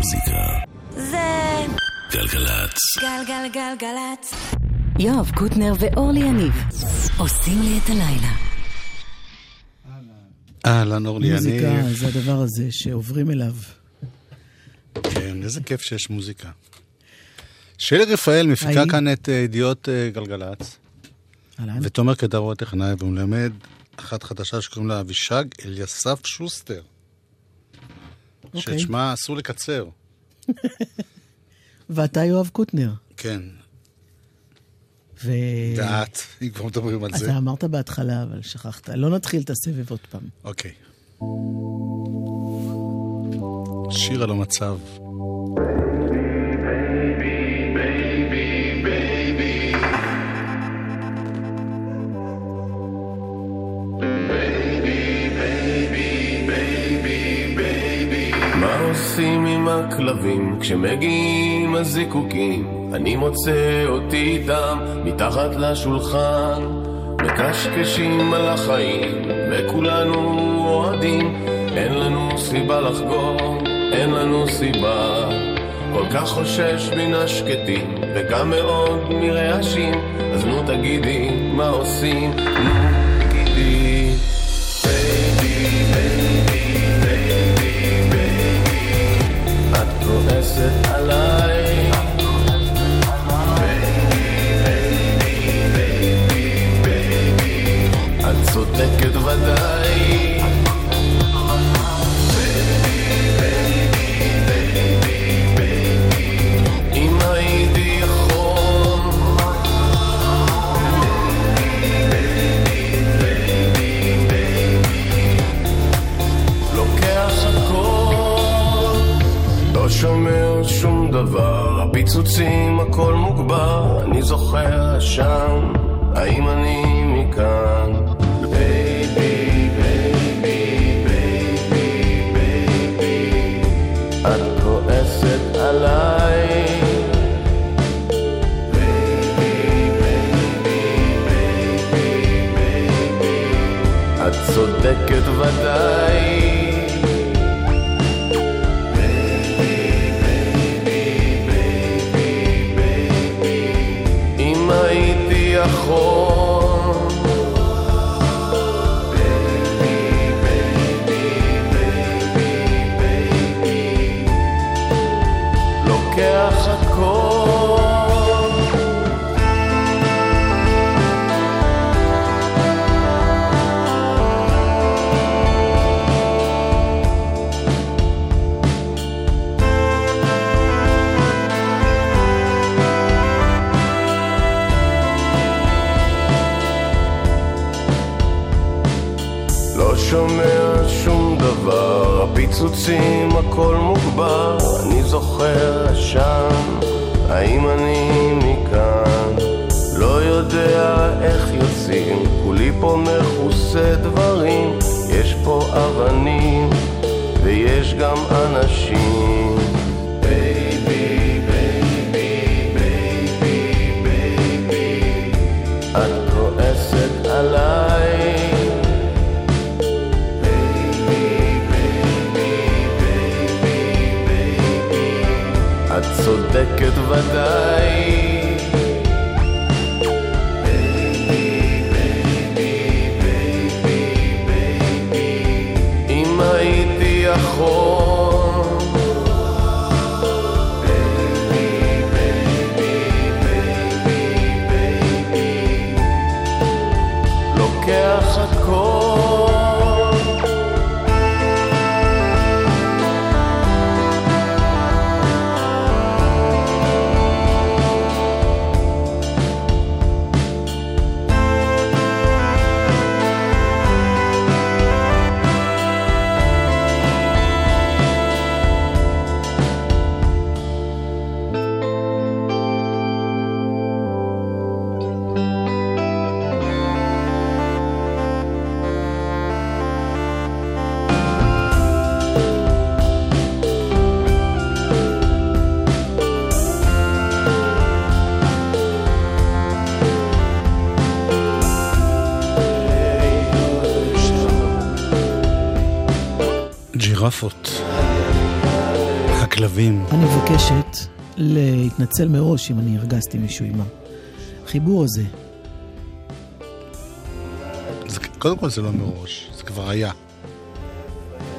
המוזיקה. זה גלגלצ. גלגלגלגלצ. יואב קוטנר ואורלי יניב עושים לי את הלילה. אהלן, אורלי יניב. מוזיקה זה הדבר הזה שעוברים אליו. כן, איזה כיף שיש מוזיקה. שלי רפאל מפיקה. כאן את אה, ידיעות אה, גלגלצ. ותומר קדר הוא הטכנאי, והוא מלמד אחת חדשה שקוראים לה אבישג אליסף שוסטר. אוקיי. שאת שמה אסור לקצר. ואתה יואב קוטנר. כן, ו... ואת, אם כבר מדברים על זה. אתה אמרת בהתחלה, אבל שכחת. לא נתחיל את הסבב עוד פעם. אוקיי. שיר על המצב. עושים עם הכלבים כשמגיעים הזיקוקים? אני מוצא אותי איתם מתחת לשולחן מקשקשים על החיים וכולנו אוהדים אין לנו סיבה לחגוג, אין לנו סיבה כל כך חושש מן השקטים וגם מאוד מרעשים אז נו תגידי מה עושים? נו את צודקת האם אני מכאן? לא יודע איך יוצאים, כולי פה מכוסה דברים, יש פה אבנים ויש גם אנשים. ודאי. ג'ירפות. כלבים. אני מבקשת להתנצל מראש אם אני הרגזתי מישהו עם החיבור הזה. זה, קודם כל זה לא מראש, זה כבר היה.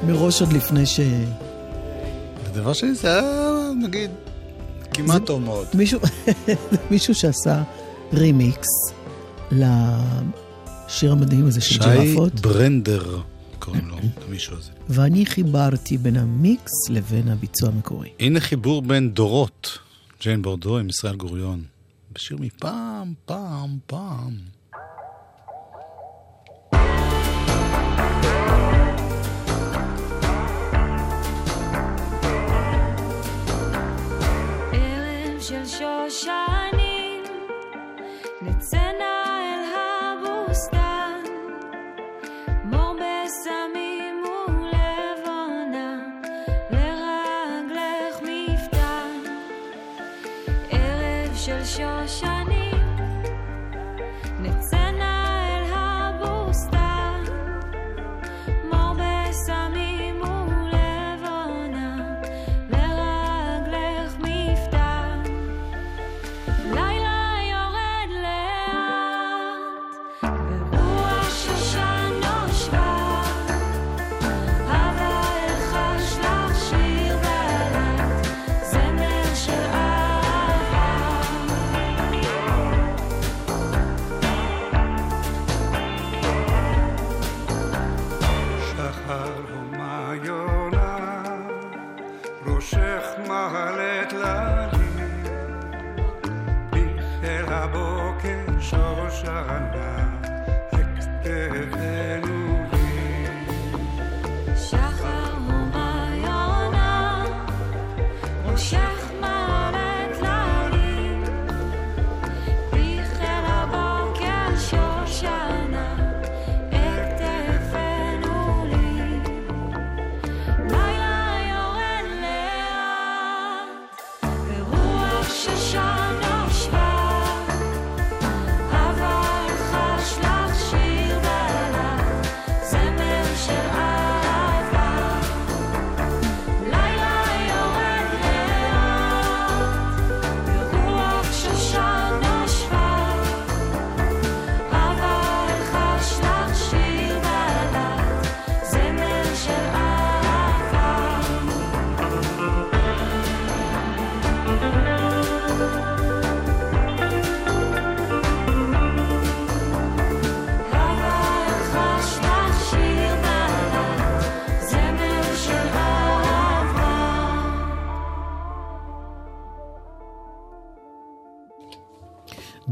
מראש עוד לפני ש... ודבר שני זה היה, נגיד, כמעט טוב מאוד. מישהו, מישהו שעשה רימיקס לשיר המדהים הזה של שי ג'ירפות, ברנדר קוראים לו, למישהו הזה. ואני חיברתי בין המיקס לבין הביצוע המקורי. הנה חיבור בין דורות, ג'יין בורדו עם ישראל גוריון. בשיר מפעם, פעם, פעם. של שושנים, נצאנה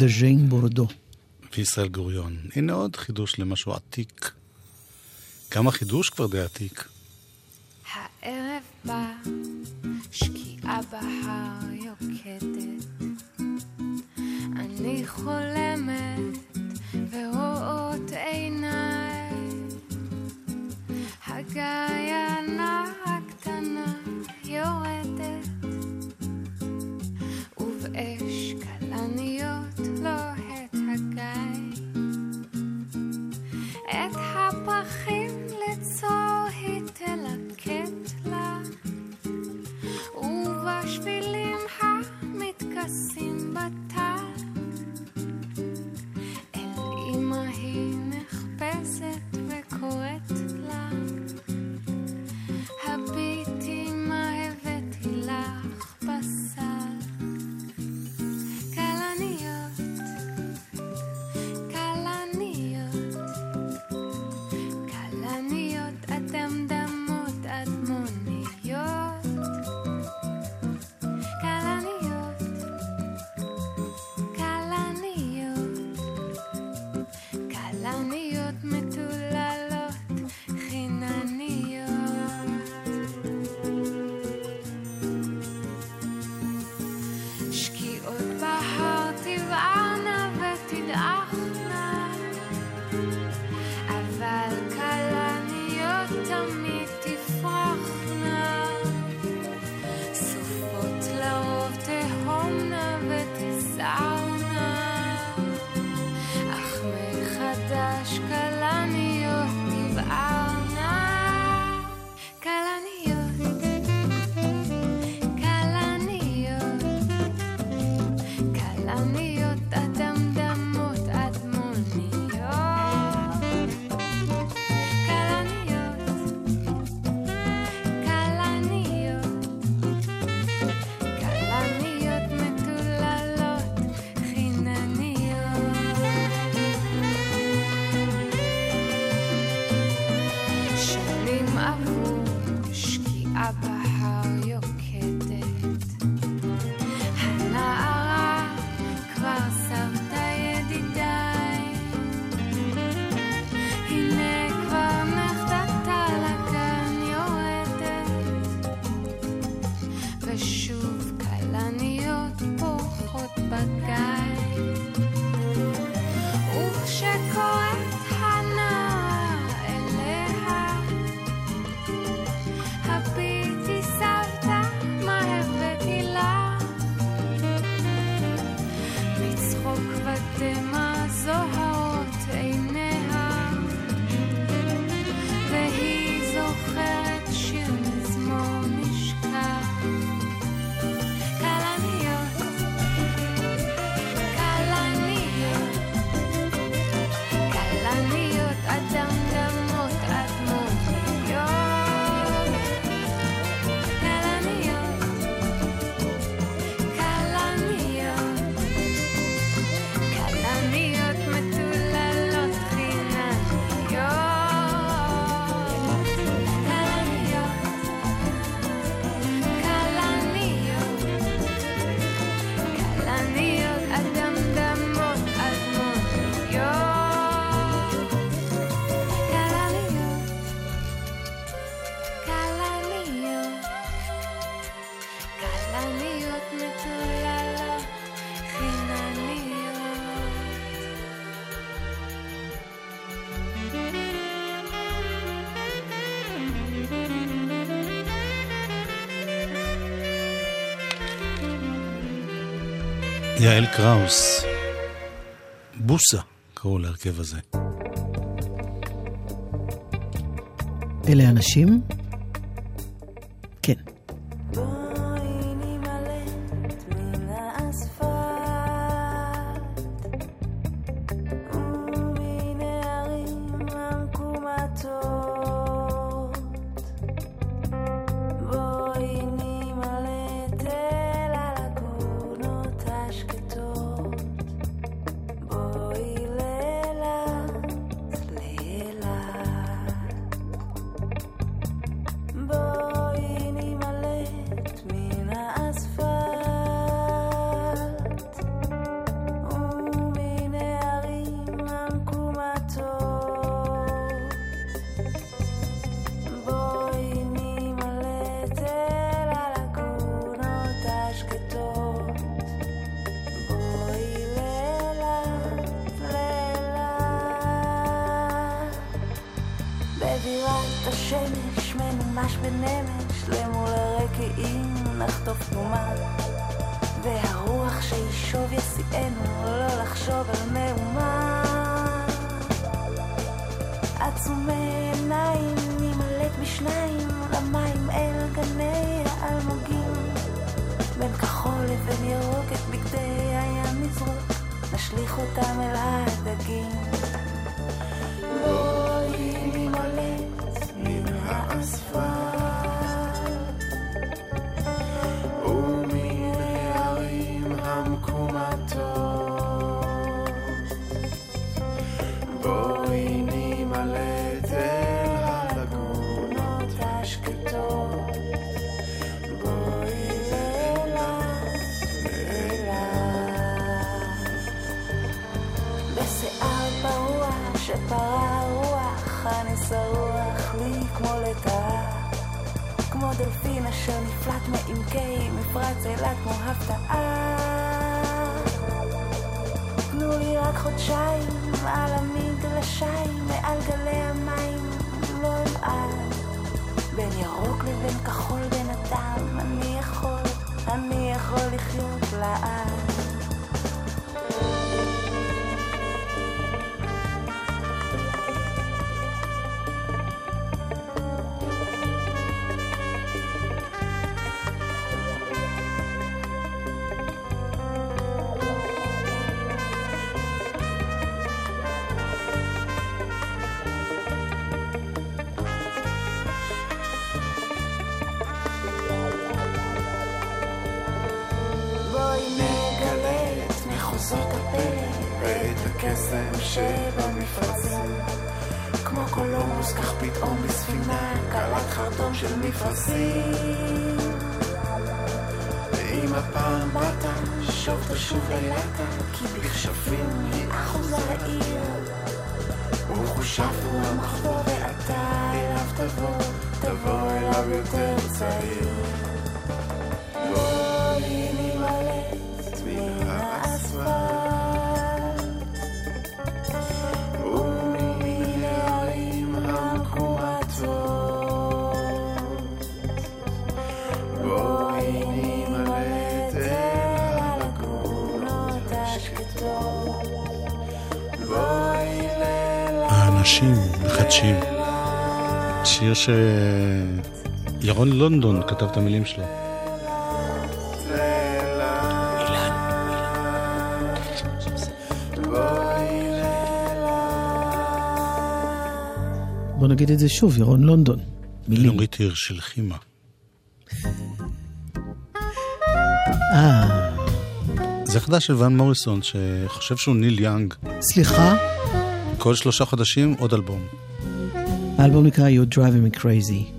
ז'יין בורדו. וישראל גוריון. הנה עוד חידוש למשהו עתיק. גם החידוש כבר די עתיק. הערב בא, שקיעה בהר יוקדת. אני חולמת ורואות עיניי. הגיינה הקטנה יעל קראוס, בוסה, קראו להרכב הזה. אלה אנשים? בנמש למול הרקיעים נחטוף תנומה. והרוח שישוב יסיענו לא לחשוב על מהומה. עצומי עיניים נימלט בשניים למים אל גני האלמוגים. בין כחול לבין ירוק את בגדי הים נזרוק נשליך אותם אל הדגים נפלט מעמקי מפרץ אילת כמו הפתעה. תנו לי רק חודשיים על המגלשיים, מעל גלי המים, לא אמעד. בין ירוק לבין כחול בינתיים, אני יכול, אני יכול לחיות לעד. מפרשים. ואם הפעם באת, שוב תשוב אילתה, כי בכשפים היא אחוזה העיר. וחושב הוא המחבור ואתה אליו תבוא, תבוא אליו יותר צעיר. חודשים. שיר שירון לונדון כתב את המילים שלו. בוא נגיד את זה שוב, ירון לונדון. מילים. נורית עיר של חימה. אה. זה חדש של ון מוריסון, שחושב שהוא ניל יאנג. סליחה? כל שלושה חודשים עוד אלבום. Albonica, You're Driving Me Crazy.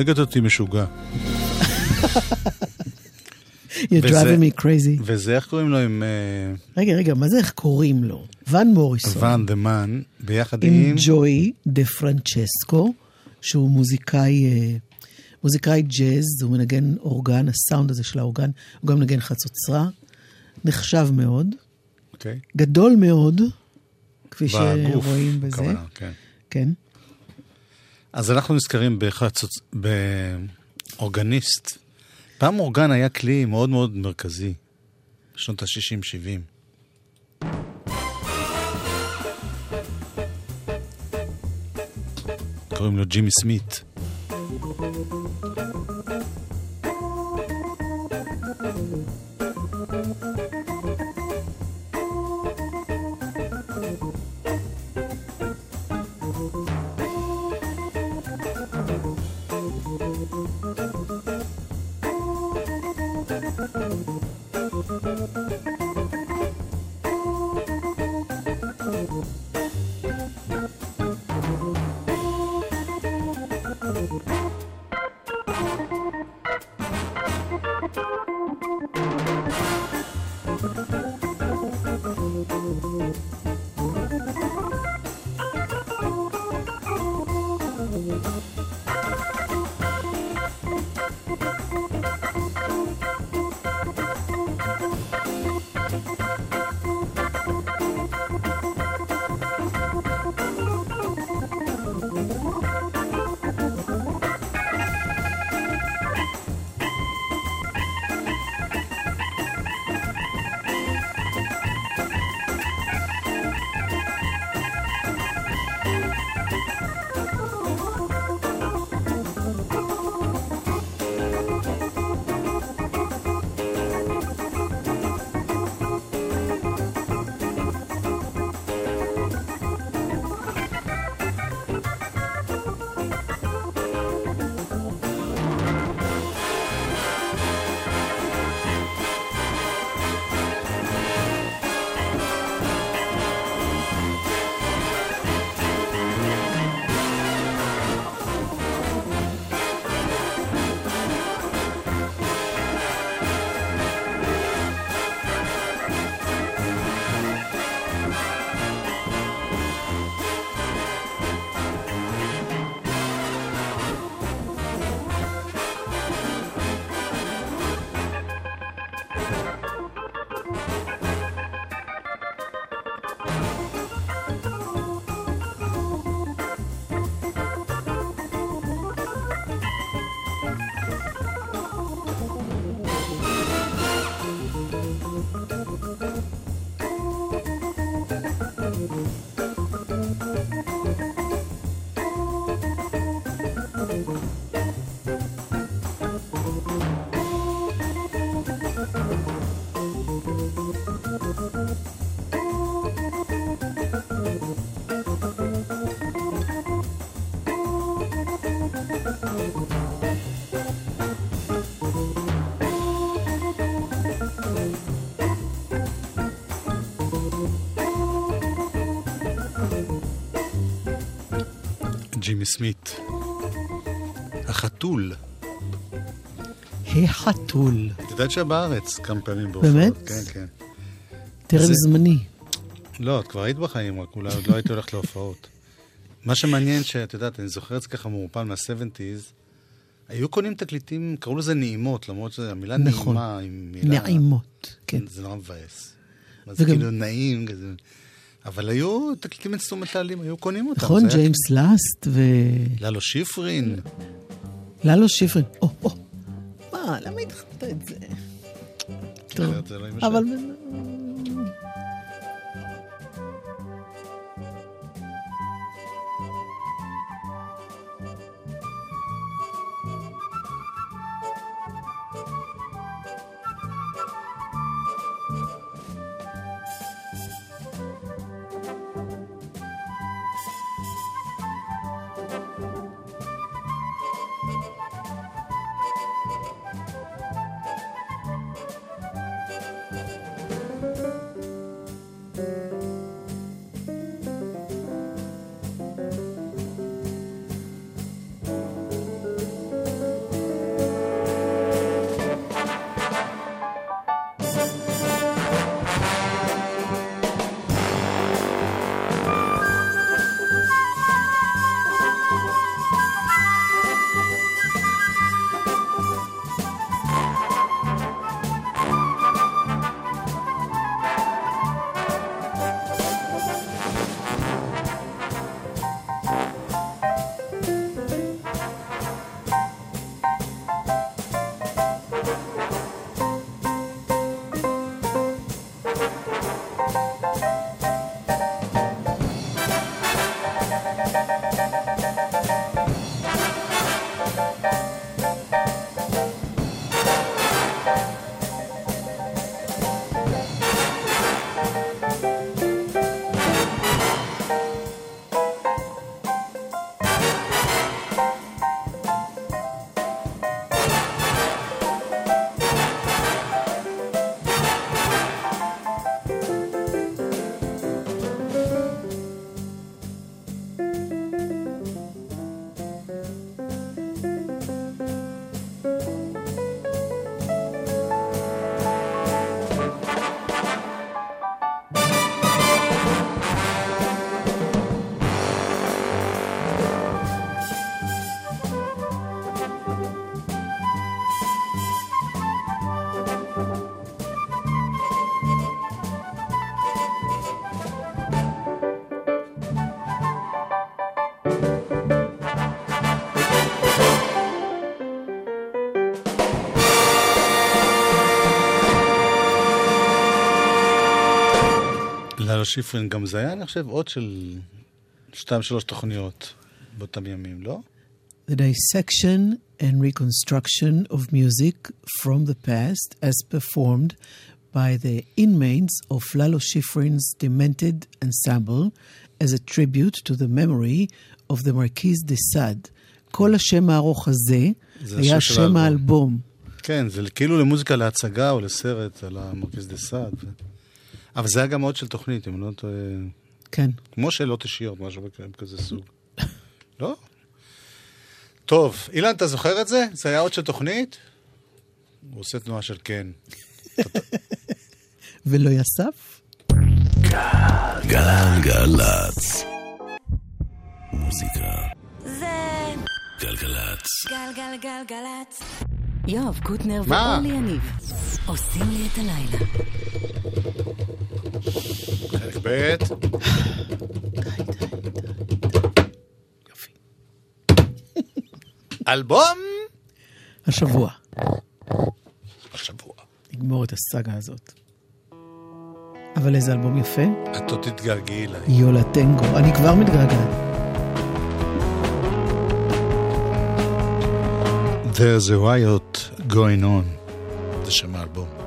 נוהגת אותי משוגע. You're וזה- driving me crazy. וזה, איך קוראים לו עם אה, רגע, רגע, מה זה איך קוראים לו? ון מוריסון. ואן דה מן, ביחד עם עם... ג'וי דה פרנצ'סקו, שהוא מוזיקאי, אה, מוזיקאי ג'אז, הוא מנגן אורגן, הסאונד הזה של האורגן, הוא גם מנגן חצוצרה, נחשב מאוד, אוקיי. גדול מאוד, כפי בגוף, שרואים בזה. כוונה, כן. כן. אז אנחנו נזכרים בחצוץ... באורגניסט. פעם אורגן היה כלי מאוד מאוד מרכזי, בשנות ה-60-70. קוראים לו ג'ימי סמית. ג'ימי סמית. החתול. החתול. את יודעת שבארץ כמה פעמים בהופעות. באמת? כן, כן. טרם זה- זמני. לא, את כבר היית בחיים, רק אולי עוד לא הייתי הולכת להופעות. מה שמעניין, שאת יודעת, אני זוכר את זה ככה מעורפל מה-70's, היו קונים תקליטים, קראו לזה נעימות, למרות שהמילה נכון. נעימה היא מילה... נעימות, כן. זה נורא מבאס. אז זה וגם- כאילו נעים כזה. אבל היו תקליטים אינסטרומנטליים, היו קונים אותם. נכון, ג'יימס לאסט ו... ללו שיפרין. ללו שיפרין. או, או. מה, למה התחלת את זה? טוב, לא. אבל... ללו שיפרין, גם זה היה, אני חושב, עוד של שתיים, שלוש תוכניות באותם ימים, לא? The dissection and reconstruction of music from the past as performed by the inmates of Lalo Schifrin's Demented Ensemble as a tribute to the memory of the Marquise de Sade. כל השם הארוך הזה זה היה שם האלבום. האלבום. כן, זה כאילו למוזיקה להצגה או לסרט על המרכז דה סעד. אבל זה היה גם עוד של תוכנית, אם לא טועה, כן. כמו שאלות אישיות, משהו כזה סוג. לא? טוב, אילן, אתה זוכר את זה? זה היה עוד של תוכנית? הוא עושה תנועה של כן. ולא יסף? גלגלצ. מוזיקה. זה גלגלצ. גלגלגלגלצ. יואב קוטנר מה? ואורלי יניב עושים לי את הלילה. חלק ב', יופי. אלבום השבוע. השבוע. נגמור את הסאגה הזאת. אבל איזה אלבום יפה. את עוד תתגעגעי אליי. יולה טנגו. אני כבר מתגעגעת. There's a riot going on. זה שם האלבום.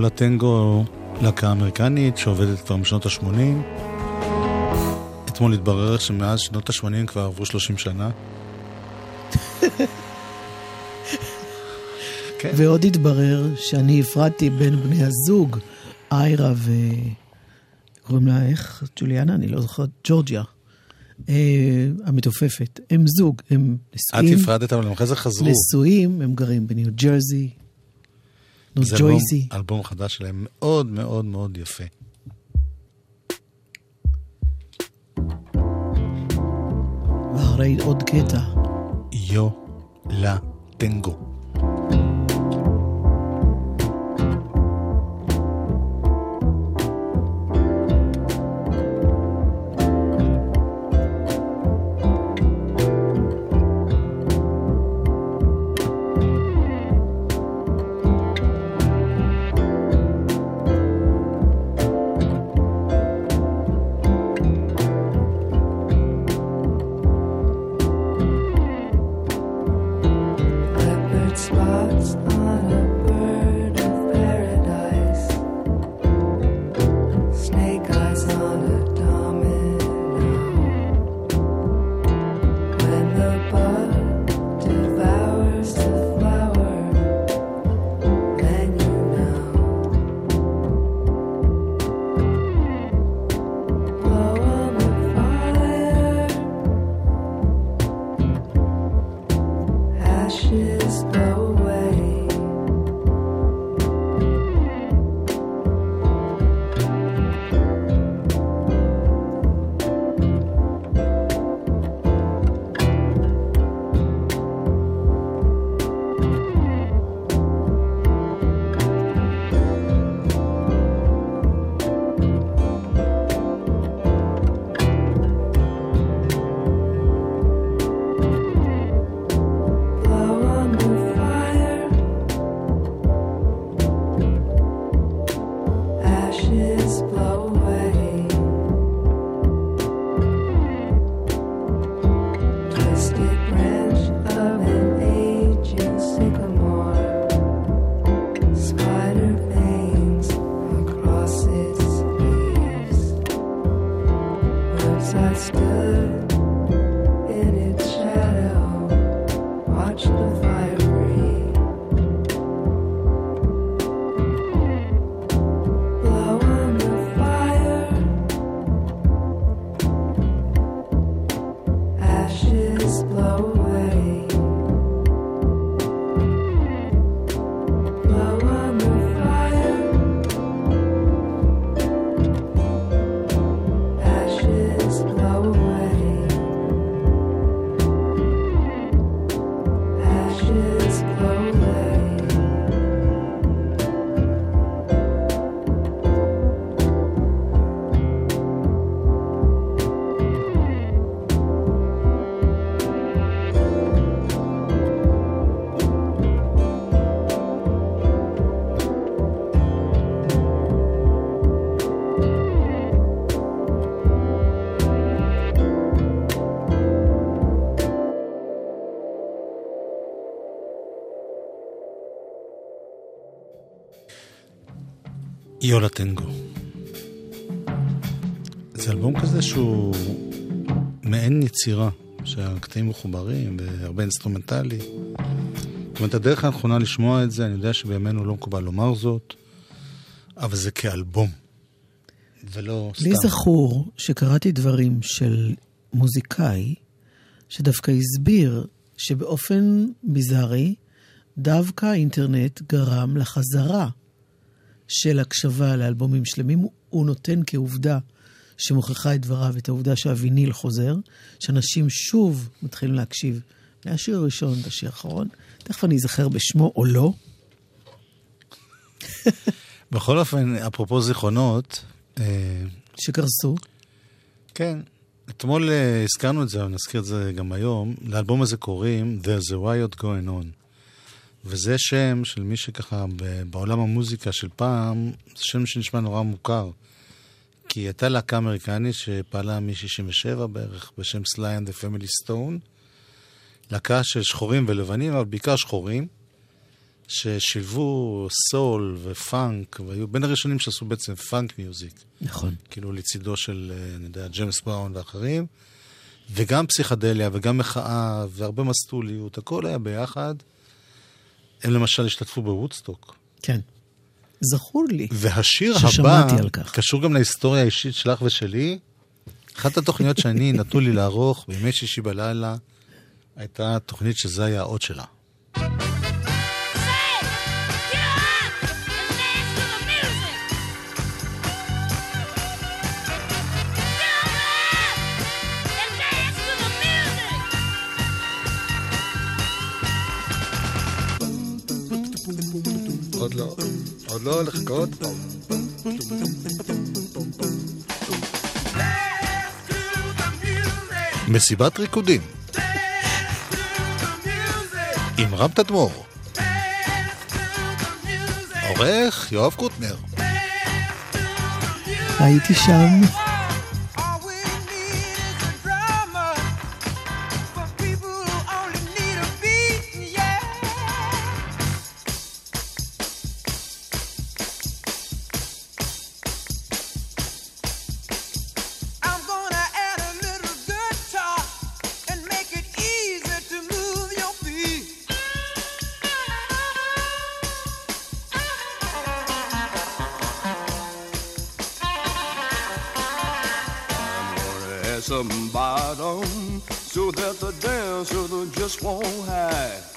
יולה טנגו, להקה אמריקנית שעובדת כבר משנות ה-80. אתמול התברר שמאז שנות ה-80 כבר עברו 30 שנה. כן. ועוד התברר שאני הפרדתי בין בני הזוג, איירה ו... קוראים לה איך? ג'וליאנה? אני לא זוכרת. ג'ורג'יה. אה, המתופפת. הם זוג, הם את נשואים. הפרדת, אבל הם אחרי זה חזרו. נשואים, הם גרים בניו ג'רזי. זה אלבום- ג'ויזי. אלבום חדש שלהם מאוד מאוד מאוד יפה. ואחרי עוד קטע. יולה טנגו. יו לה טנגו. זה אלבום כזה שהוא מעין יצירה, שהקטעים מחוברים והרבה אינסטרומנטלי. זאת אומרת, הדרך הנכונה לשמוע את זה, אני יודע שבימינו לא מקובל לומר זאת, אבל זה כאלבום, ולא סתם. לי זכור שקראתי דברים של מוזיקאי, שדווקא הסביר שבאופן ביזארי, דווקא האינטרנט גרם לחזרה של הקשבה לאלבומים שלמים. הוא- נותן כעובדה שמוכיחה את דבריו, את העובדה שהוויניל חוזר, שאנשים שוב מתחילים להקשיב מהשיר הראשון עד השיר האחרון. תכף אני אזכר בשמו או לא. בכל אופן, אפרופו זיכרונות, אה, שקרסו. כן, אתמול אה, הזכרנו את זה, אבל נזכיר את זה גם היום. לאלבום הזה קוראים There's a Riot Going On. וזה שם של מי שככה בעולם המוזיקה של פעם, זה שם שנשמע נורא מוכר. כי הייתה להקה אמריקנית שפעלה מ-67 בערך, בשם Sly and the Family Stone. להקה של שחורים ולבנים, אבל בעיקר שחורים, ששילבו סול ופאנק, והיו בין הראשונים שעשו בעצם funk music. נכון. כאילו לצידו של, אה, אני יודע, ג'יימס בראון ואחרים, וגם פסיכדליה וגם מחאה והרבה מסטוליות, הכל היה ביחד. הם למשל השתתפו בוודסטוק. כן. זכור לי. והשיר הבא, ששמעתי על כך. קשור גם להיסטוריה האישית שלך ושלי. אחת התוכניות שאני נתנו לי לערוך בימי שישי בלילה, הייתה תוכנית שזה היה האות שלה. לא, עוד לא, לחכות. מסיבת ריקודים עם רם תדמור עורך יואב קוטנר הייתי שם. Bottom so that the dancer just won't hide.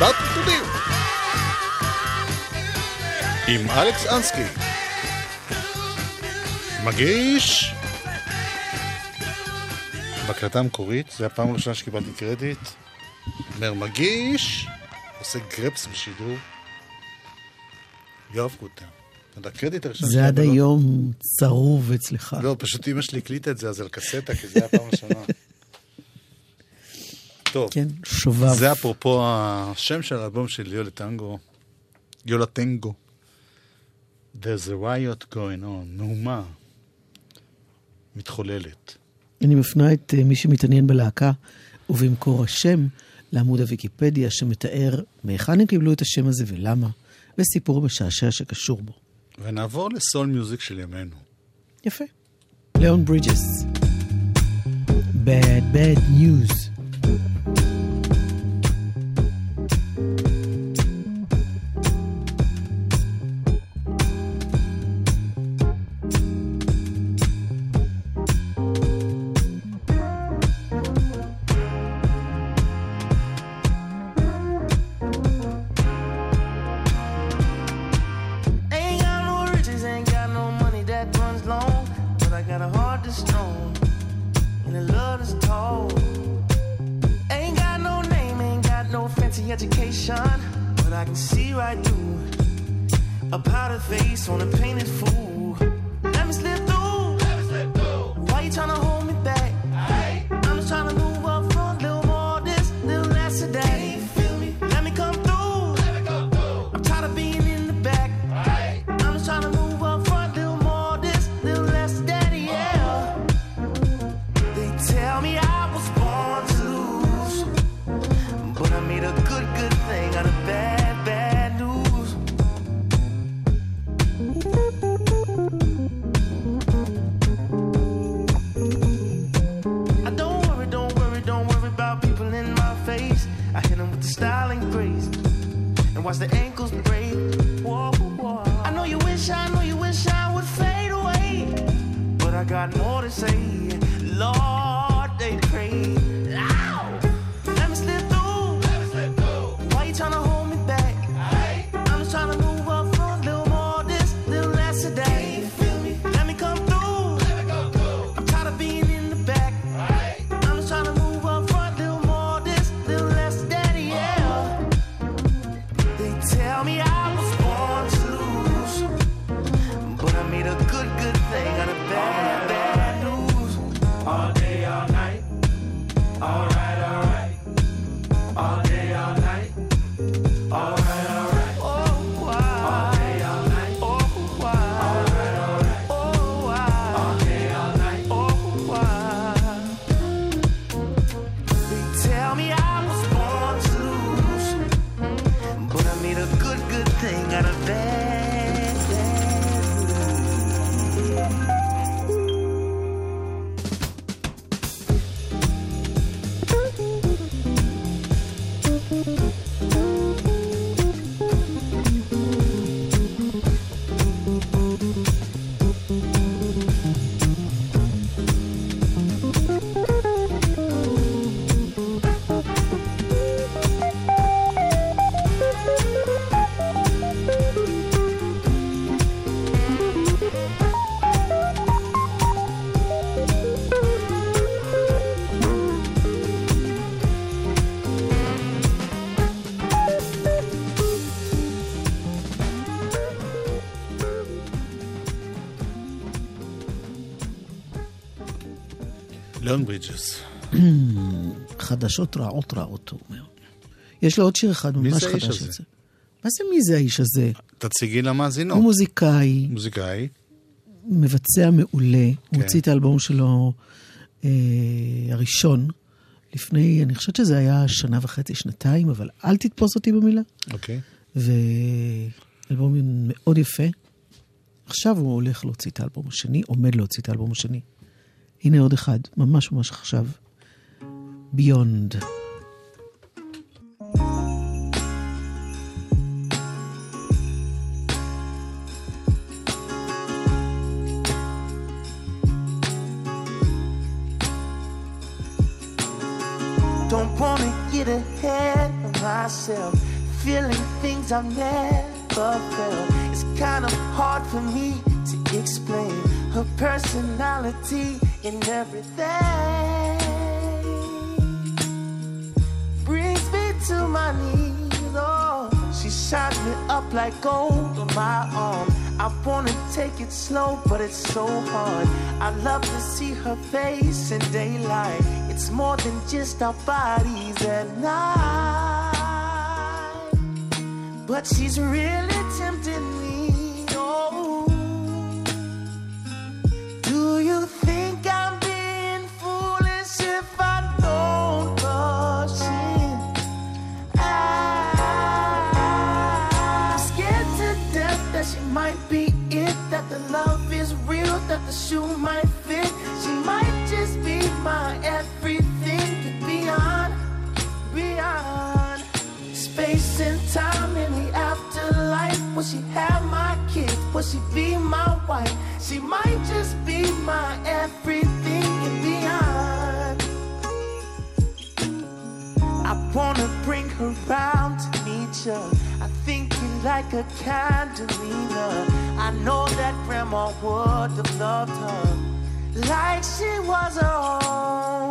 ריקודים עם אלכס אנסקי מגיש בהקלטה המקורית, זו הפעם הראשונה שקיבלתי קרדיט אומר מגיש עושה גרפס בשידור יואב. הקרדיט הראשון זה עד שקיבלתי- היום צרוב אצלך. לא, פשוט אמא שלי הקליטה את זה, אז על קסטה, כי זה היה הפעם הראשונה. טוב, כן, שובב. זה אפרופו השם של האלבום של יולה טנגו, יולה טנגו. There's a riot going on, מהומה מתחוללת. אני מפנה את אה, מי שמתעניין בלהקה ובמקור השם לעמוד הוויקיפדיה שמתאר מהיכן הם קיבלו את השם הזה ולמה, וסיפור משעשע שקשור בו. ונעבור לסול מיוזיק של ימינו. יפה. ליאון ברידג'ס. Bad bad news. Thank you. Education. But I can see right through a powdered face on a painted fool. Let me slip through. Why you tryna hold was the aim. ברידג'ס. חדשות רעות רעות, הוא אומר. יש לו עוד שיר אחד ממש חדש הזה? יוצא. מה זה מי זה האיש הזה? תציגי למאזינות. הוא מוזיקאי, מוזיקאי. מבצע מעולה. הוא כן. הוציא את האלבום שלו אה, הראשון, לפני, אני חושבת שזה היה שנה וחצי, שנתיים, אבל אל תתפוס אותי במילה. אוקיי. ואלבום מאוד יפה. עכשיו הוא הולך להוציא את האלבום השני, עומד להוציא את האלבום השני. הנה עוד אחד, ממש ממש עכשיו. ביונד. Don't wanna get ahead of myself, feeling things I've never felt. It's kind of hard for me to explain her personality and everything. Brings me to my knees, oh, she shines me up like gold on my arm. I wanna take it slow, but it's so hard. I love to see her face in daylight. It's more than just our bodies at night. But she's really shoe might fit. She might just be my everything beyond, beyond space and time in the afterlife. Will she have my kids? Will she be my wife? She might just be my everything and beyond. I wanna bring her round to meet you. Like a candelina. I know that grandma would have loved her like she was her own.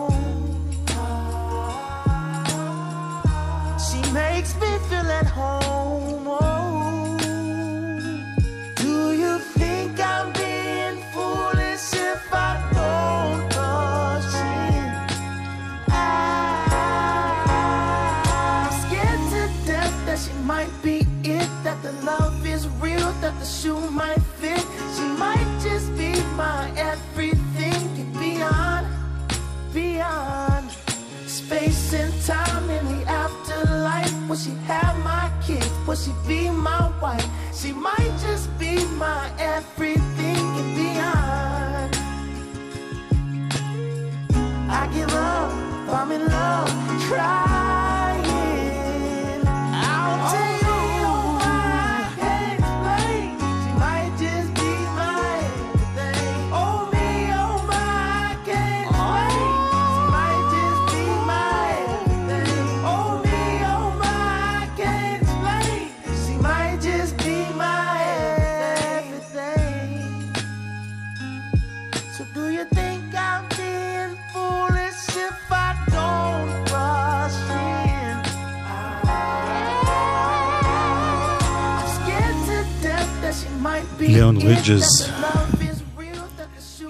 ריג'ז.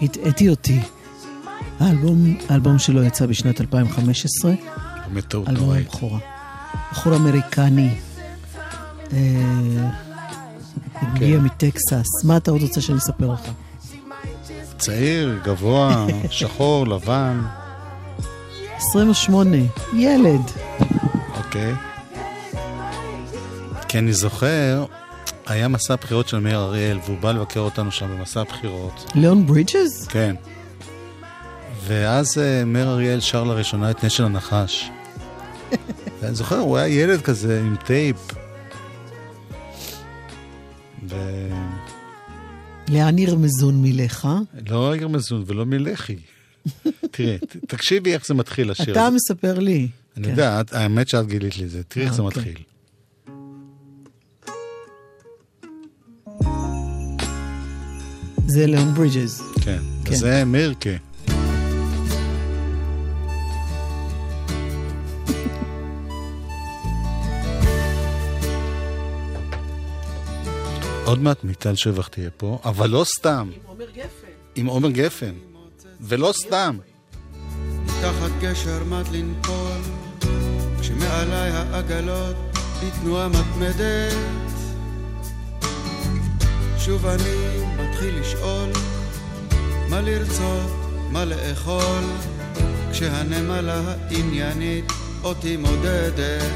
הטעיתי אותי. האלבום, האלבום שלו יצא בשנת 2015, באמת טעות אלבום. הבכורה. בחור אמריקני. אה, הגיע כן. מטקסס. מה אתה עוד רוצה שאני אספר לך? צעיר, גבוה, שחור, לבן, 28, ילד. אוקיי. כי אני זוכר, היה מסע בחירות של מאיר אריאל, והוא בא לבקר אותנו שם במסע הבחירות. ליאון ברידג'ס? כן. ואז אה, מאיר אריאל שר לראשונה את נשל הנחש. ואני זוכר, הוא היה ילד כזה עם טייפ. ולא לאן ירמזון מילך? לא ירמזון ולא מלחי. תראה, ת- תקשיבי איך זה מתחיל השיר אתה. מספר לי. אני כן. יודע, האמת שאת גילית לי את זה. תראי איך זה אוקיי. מתחיל. זה ליאון ברידג'ס. כן. כן. וזה מירקה. עוד מעט מיטל שבח תהיה פה, אבל לא סתם. עם עומר גפן. עם עומר גפן. ולא סתם. תחת גשר מט לנפול, כשמעליי העגלות בתנועה מתמדת. שוב אני מתחיל לשאול, מה לרצות, מה לאכול, כשהנמלה העניינית אותי מודדת.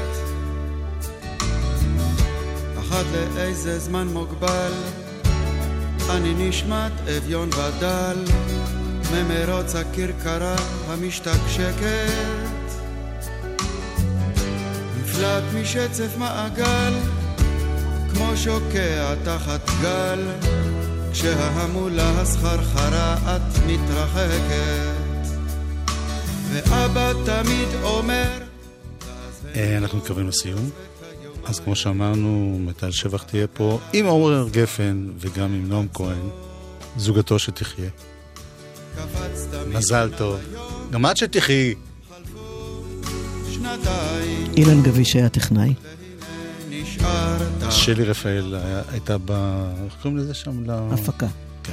אחת לאיזה זמן מוגבל, אני נשמט אביון ודל, ממרוץ הכרכרה המשתקשקת. נפלט משצף מעגל, כמו שוקע תחת גל, כשההמולה הסחרחרה את מתרחקת. ואבא תמיד אומר, אה, אנחנו מתקרבים לסיום. אז כמו שאמרנו, מיטל שבח תהיה פה עם עומר גפן וגם עם נועם כהן, זוגתו שתחיה. מזל טוב. גם את שתחי. אילן גביש היה טכנאי. נשארת. שלי רפאל הייתה ב... איך קוראים לזה שם? הפקה. כן.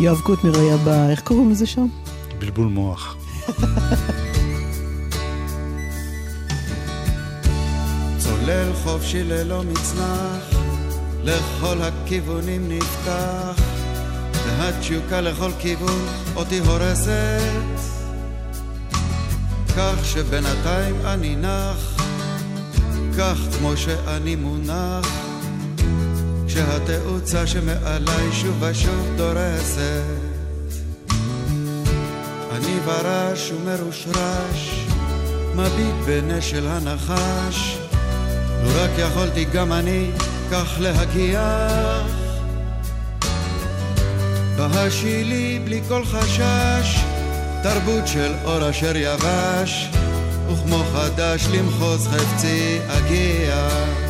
יואב קוטנר היה ב... איך קוראים לזה שם? בלבול מוח. צולל חופשי ללא מצנח, לכל הכיוונים נפתח, והתשוקה לכל כיוון אותי הורסת, כך שבינתיים אני נח, כך כמו שאני מונח, כשהתאוצה שמעליי שוב ושוב דורסת. אני ברש ומרושרש, מביט בנשל הנחש, לו רק יכולתי גם אני כך להגיח. בהשילי בלי כל חשש, תרבות של אור אשר יבש, וכמו חדש למחוז חפצי אגיע.